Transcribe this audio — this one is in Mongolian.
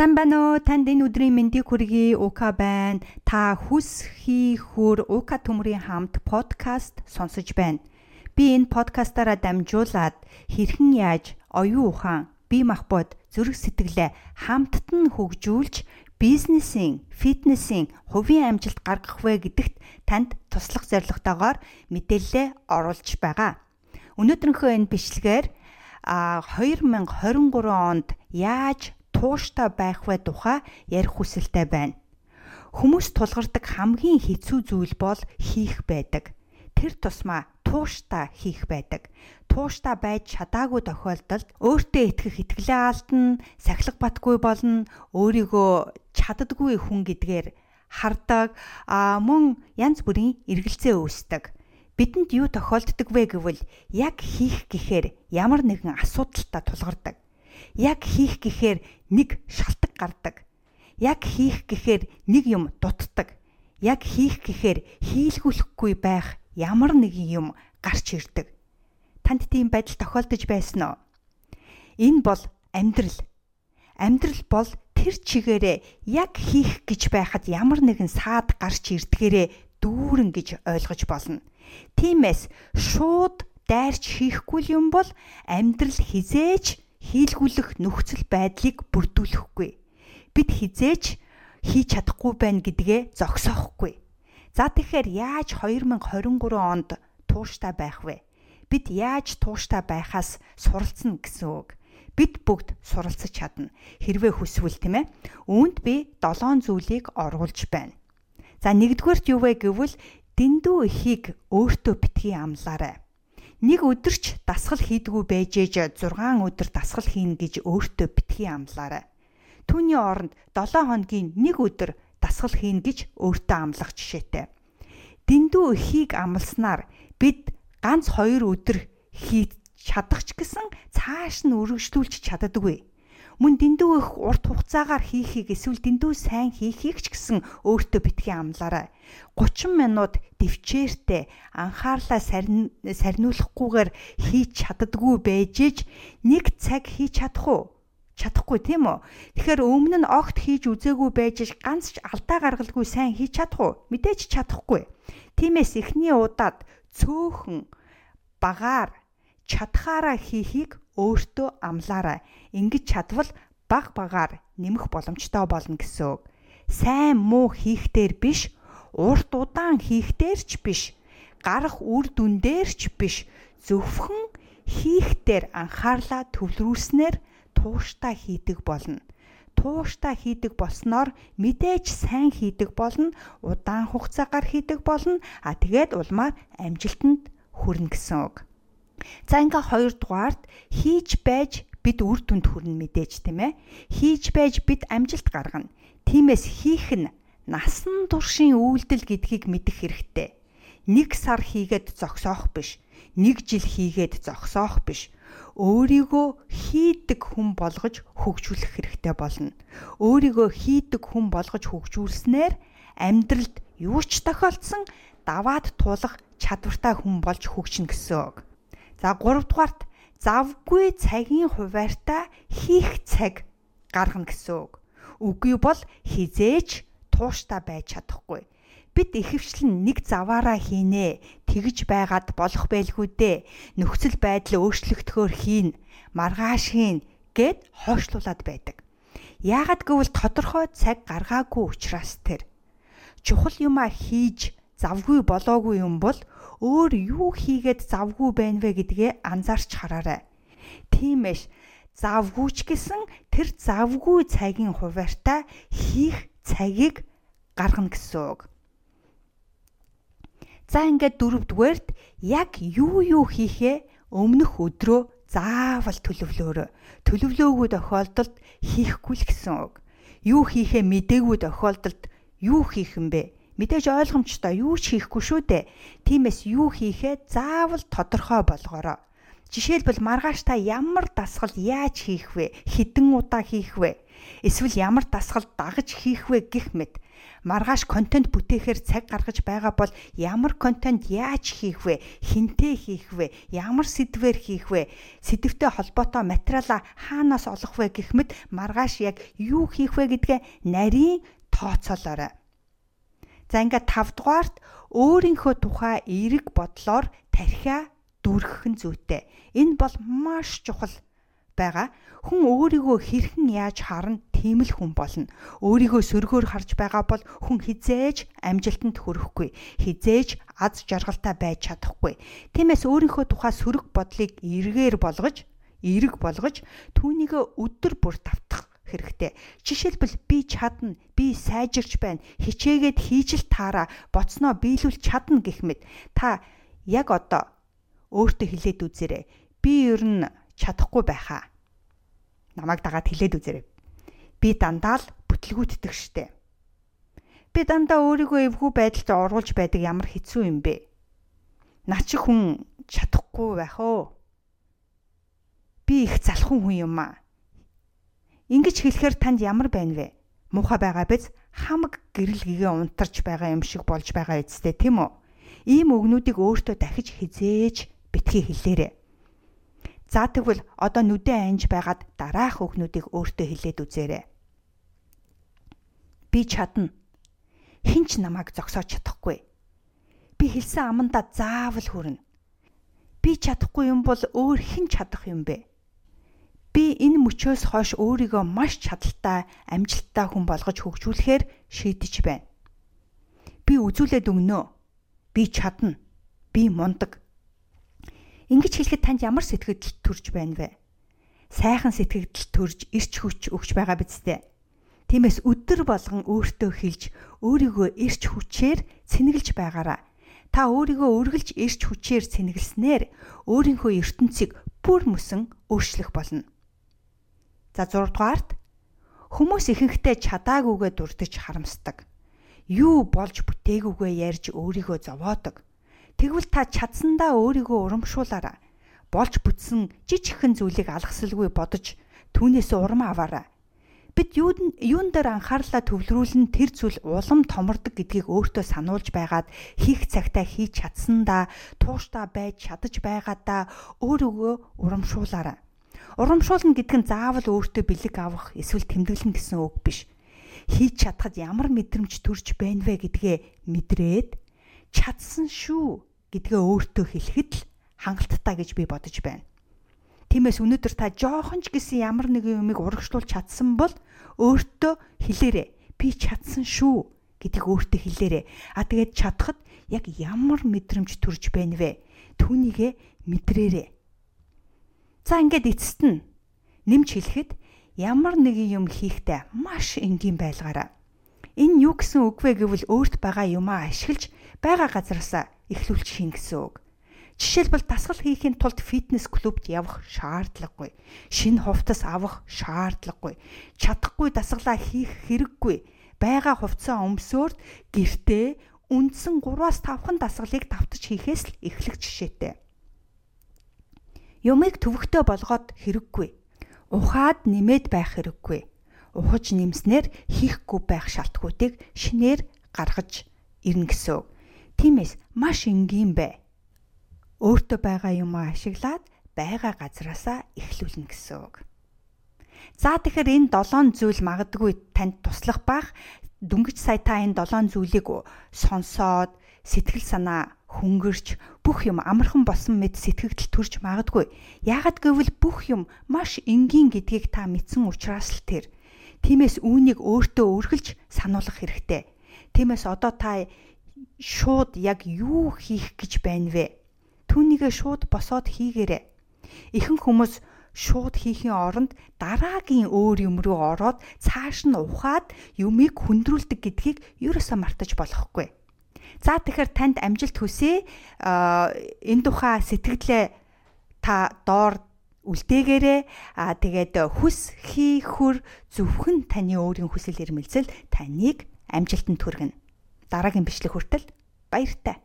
Сайн байна уу? Танд энэ өдрийн мэндийг хүргэе. Ука байна. Та хүс хийхүр Ука төмрийн хамт подкаст сонсож байна. Би энэ подкастаараа дамжуулаад хэрхэн яаж оюун ухаан, бие махбод, зүрх сэтгэлээ хамтд нь хөгжүүлж бизнесийн, фитнесийн хувийн амжилт гаргах вэ гэдэгт танд туслах зорилготойгоор мэдээлэлээ оруулж байгаа. Өнөөдрийнхөө энэ бичлэгээр а 2023 онд яаж тууштай байх вэ тухай ярих хүсэлтэй байна. Хүмүүс тулгардаг хамгийн хэцүү зүйл бол хийх байдаг. Тэр тусмаа тууштай хийх байдаг. Тууштай байж чадаагүй тохиолдолд өөртөө итгэх итгэлээ алдна, сахилга батгүй болно, өөрийгөө чаддаггүй хүн гэдгээр хардаг, а мөн янз бүрийн эргэлзээ үүсдэг. Бидэнд юу тохиолддог вэ гэвэл яг хийх гэхээр ямар нэгэн асуудалтай тулгардаг яг хийх гэхээр нэг шалтак гардаг. Яг хийх гэхээр нэг юм дутдаг. Яг хийх гэхээр хийлгүүлэхгүй байх ямар нэгэн юм гарч ирдэг. Танд тийм байдал тохиолдож байсан уу? Энэ бол амьдрал. Амьдрал бол тэр чигээрээ яг хийх гэж байхад ямар нэгэн саад гарч ирдгээрээ дүүрэн гэж ойлгож болно. Тиймээс шууд дайрч хийхгүй юм бол амьдрал хизээж хийлгүүлэх нөхцөл байдлыг бүрдүүлэхгүй. Бид хизээч хийж чадахгүй байна гэдгээ зогсоохгүй. За тэгэхээр яаж 2023 онд тууштай байх вэ? Бид яаж тууштай байхаас суралцна гэсэн үг. Бид бүгд суралцж чадна. Хэрвээ хүсвэл тийм ээ. Үүнд би 7 зүйлийг оруулж байна. За нэгдүгээрт юу вэ гэвэл дэндүү ихийг өөртөө битгий амлаарай нэг өдөрч дасгал хийдгүү байж ээж 6 өдөр дасгал хийн гэж өөртөө битгий амлаарай. Түүний оронд 7 хоногийн нэг өдөр дасгал хийн гэж өөртөө амлах жишээтэй. Дэндүү эхийг амласнаар бид ганц 2 өдөр хийж чадах ч гэсэн цааш нь өргөжлүүлж чаддаггүй мөн дэндүү их урт хугацаагаар хийхийг эсвэл дэндүү сайн хийхийг ч гэсэн өөртөө битгий амлаарай. 30 минут төвчээртэй анхаарлаа сарниулахгүйгээр хийж чаддггүй байж нэг цаг хийж чадах уу? чадахгүй тийм үү? Тэгэхээр өмнө нь огт хийж үзээгүй байж ганц ч алдаа гаргалгүй сайн хийж чадах уу? Мэдээж чадахгүй. Тиймээс эхний удаад цөөхөн багаар чадхаараа хийхийг өөртөө амлаарай. Ингэж чадвал баг багаар нэмэх боломжтой болно гэсэн үг. Сайн муу хийхдээр биш, урт удаан хийхдээр ч биш, гарах үр дүндээр ч биш, зөвхөн хийхдээр анхаарлаа төвлөрүүлснээр тууштай хийдэг болно. Тууштай хийдэг болсноор мэдээж сайн хийдэг болно, удаан хугацаагаар хийдэг болно. А тэгээд улмаар амжилтанд хүрнэ гэсэн үг. За ингээ хоёрдугаарт хийж байж бид үр дүнд хүрнэ мэдээж тийм ээ. Хийж байж бид амжилт гаргана. Тиймээс хийх нь насан туршийн үйлдэл гэдгийг мэдэх хэрэгтэй. Нэг сар хийгээд зогсоох биш. Нэг жил хийгээд зогсоох биш. Өөрийгөө хийдэг хүн болгож хөгжүүлэх хэрэгтэй болно. Өөрийгөө хийдэг хүн болгож хөгжүүлснээр амьдралд юу ч тохиолдсон даваад туулах чадвартай хүн болж хөгжинэ гэсэн үг. За 3 дугаарт завгүй цагийн хуваарьтаа хийх цаг гаргана гэсэн үг. Үгүй бол хизээч тууштай байж чадахгүй. Бид ихэвчлэн нэг заваараа хийнэ. Тэгж байгаад болох байлгүй дээ. Нөхцөл байдал өөрчлөгдөхөөр хийн, маргааш хийн гэд хойшлуулад байдаг. Яагад гэвэл тодорхой цаг гаргаагүй учраас тэр чухал юмаа хийж завгүй болоогүй юм бол өөр юу хийгээд завгүй байна вэ гэдгээ анзаарч хараарай. Тиймээс завгүйч гэсэн тэр завгүй цагийн хуваарьтаа хийх цагийг гаргана гэсэн үг. За ингээд дөрөвдүгээрт яг юу юу хийхээ өмнөх өдрөө заавал төлөвлөөрөө. Төлөвлөөгүй тохиолдолд хийхгүй л гэсэн үг. Юу хийхээ мдээгүй тохиолдолд юу хийх юм бэ? Мэдээж ойлгомжтой юу ч хийхгүй шүү дээ. Тиймээс юу хийхээ заавал тодорхой болгоорой. Жишээлбэл маргааш та ямар дасгал яаж хийх вэ? Хэдэн удаа хийх вэ? Эсвэл ямар дасгал дагаж хийх вэ гэх мэт Маргааш контент бүтээхээр цаг гаргаж байгаа бол ямар контент яаж хийх вэ? Хинтээ хийх вэ? Ямар сэдвээр хийх вэ? Сэдвтэй холбоотой материалаа хаанаас олох вэ гэх мэт маргааш яг юу хийх вэ гэдгээ нарийн тооцоолоорой. За ингээд 5 дугаарт өөрийнхөө тухай эерэг бодлоор тархиа дүрхэх нь зүйтэй. Энэ бол маш чухал байгаа. Хүн өөрийгөө хэрхэн яаж харна тийм л хүн болно. Өөрийгөө сөргөөр харж байгаа бол хүн хизээж амжилтанд хүрэхгүй. Хизээж аз жаргалтай байж чадахгүй. Тиймээс өөрийнхөө тухай сөрөг бодлыг эргээр болгож, эерэг болгож түүнийгээ өдөр бүр давтах хэрэгтэй. Жишээлбэл би чадна, би сайжирч байна, хичээгээд хийж л таараа, боцноо биелүүл чадна гэх мэт. Та яг одоо өөртөө хэлээд үзээрэй. Би ер нь чадахгүй байхаа намайг дагаад хэлээд үзээрэй. Би дандаа л бүтлгүүтдэг штэ. Би дандаа өөрийгөө эвгүй байдалд оруулж байдаг ямар хэцүү юм бэ? Наа чи хүн чадахгүй байх оо. Би их залхуу хүн юм аа. Ингиж хэлэхээр танд ямар байна вэ? Муухай байгаа биз? Хамаг гэрэл гэгээ унтарч байгаа юм шиг болж байгаа эцтэй тийм үү? Ийм өгнүүдийг өөртөө дахиж хизээж битгий хэлээрэй. За тэгвэл одоо нүдэн анж байгаад дараах өгнүүдийг өөртөө хэлээд үзээрэй. Би чадна. Хинч намайг зогсоож чадахгүй. Би хэлсэн амандаа заавал хүрнэ. Би чадахгүй юм бол өөр хэн чадах юм бэ? Би энэ мөчөөс хойш өөрийгөө маш чадaltaй, амжилттай хүн болгож хөгжүүлэхээр шийдэж байна. Би үзүүлээд өгнө. Би чадна. Би мундаг. Ингэж хэлэхэд танд ямар сэтгэл төрж байна вэ? Сайхан сэтгэл төрж ирч хүч өгч байгаа биз дээ. Тиймээс өдөр болгон өөртөө хэлж өөрийгөө ирч хүчээр цэнгэлж байгаараа. Та өөрийгөө үргэлж ирч хүчээр цэнгэлснээр өөрийнхөө ертөнцийг бүр мөсөн өөрчлөх болно. За 6 дугаарт хүмүүс ихэнхдээ чадаагүйгээ дурдж харамсдаг. Юу болж бүтээгүйгээ ярьж өөрийгөө зовоодог Тэгвэл та чадсандаа өөрийгөө урамшуулаарай. Болж бүтсэн жижигхэн зүйлийг алгасалгүй бодож түүнээс урам аваарай. Бид юун юун дээр анхаарлаа төвлөрүүлэн тэр зүйл улам томордог гэдгийг өөртөө сануулж байгаад хийх цагтаа хийж чадсандаа тууштай байж чадаж байгаадаа өөрийгөө урамшуулаарай. Урамшуулна гэдэг нь заавал өөртөө бэлэг авах эсвэл тэмдэглэн гэсэн үг биш. Хийж чадхад ямар мэдрэмж төрж байна вэ гэдгээ мэдрээд чадсан шүү гэдгээ өөртөө хэлэхэд л хангалттай гэж би бодож байна. Тиймээс өнөөдөр та жоохон ч гэсэн ямар нэгэн юмыг урагшлуулж чадсан бол өөртөө хэлээрэй. Би чадсан шүү гэдгийг өөртөө хэлээрэй. А тэгээд чадхад яг ямар мэдрэмж төрж байна вэ? Түүнийгэ мэдрээрэй. За ингээд эцэст нь нэмж хэлэхэд ямар нэгэн юм хийхдээ маш энгийн байлгаараа. Энэ юу гэсэн үг вэ гэвэл өөрт байгаа юмаа ашиглаж байгаа газараасаа эхлүүлж хийн гэсэн үг. Жишээлбэл дасгал хийхин тулд фитнес клубт явах шаардлагагүй. Шинэ хувцас авах шаардлагагүй. Чадахгүй дасгалаа хийх хэрэггүй. Бага хувцас өмсөөр гэртээ үндсэн 3-аас 5хан дасгалыг давтаж хийхээс л эхлэх жишээтэй. Юмыг төвөгтэй болгоод хэрэггүй. Ухаад нэмээд байх хэрэггүй. Ухаж нэмснээр хийхгүй байх шалтгуудыг шинээр гаргаж ирнэ гэсэн. Тиймээс маш энгийн бай. Өөртөө байгаа юм ашиглаад байгаа газараасаа эхлүүлнэ гэсэн үг. За тэгэхээр энэ 7 зүйл магадгүй танд туслах бах дөнгөж сая та энэ 7 зүйлийг сонсоод сэтгэл санаа хөнгөрч бүх юм амархан болсон мэд сэтгэгдэл төрж магадгүй. Яагад гэвэл бүх юм маш энгийн гэдгийг та мэдсэн учраас л тэр. Тиймээс үүнийг өөртөө өргөлж сануулгах хэрэгтэй. Тиймээс одоо та шууд яг юу хийх гэж байна вэ? Түүнийгээ шууд босоод хийгээрэй. Ихэнх хүмүүс шууд хийхийн оронд дараагийн өөр юм руу ороод цааш нь ухаад юмыг хүндрүүлдэг гэдгийг ерөөсөө мартаж болохгүй. За тэгэхээр танд амжилт хүсье. А энэ тухай сэтгэлээ та доор үлдээгээрээ а тэгээд хүс хий хөр зөвхөн таны өөрийн хүсэл эрмэлзэл таныг амжилтанд хүргэнэ дараагийн бичлэг хүртэл баяртай.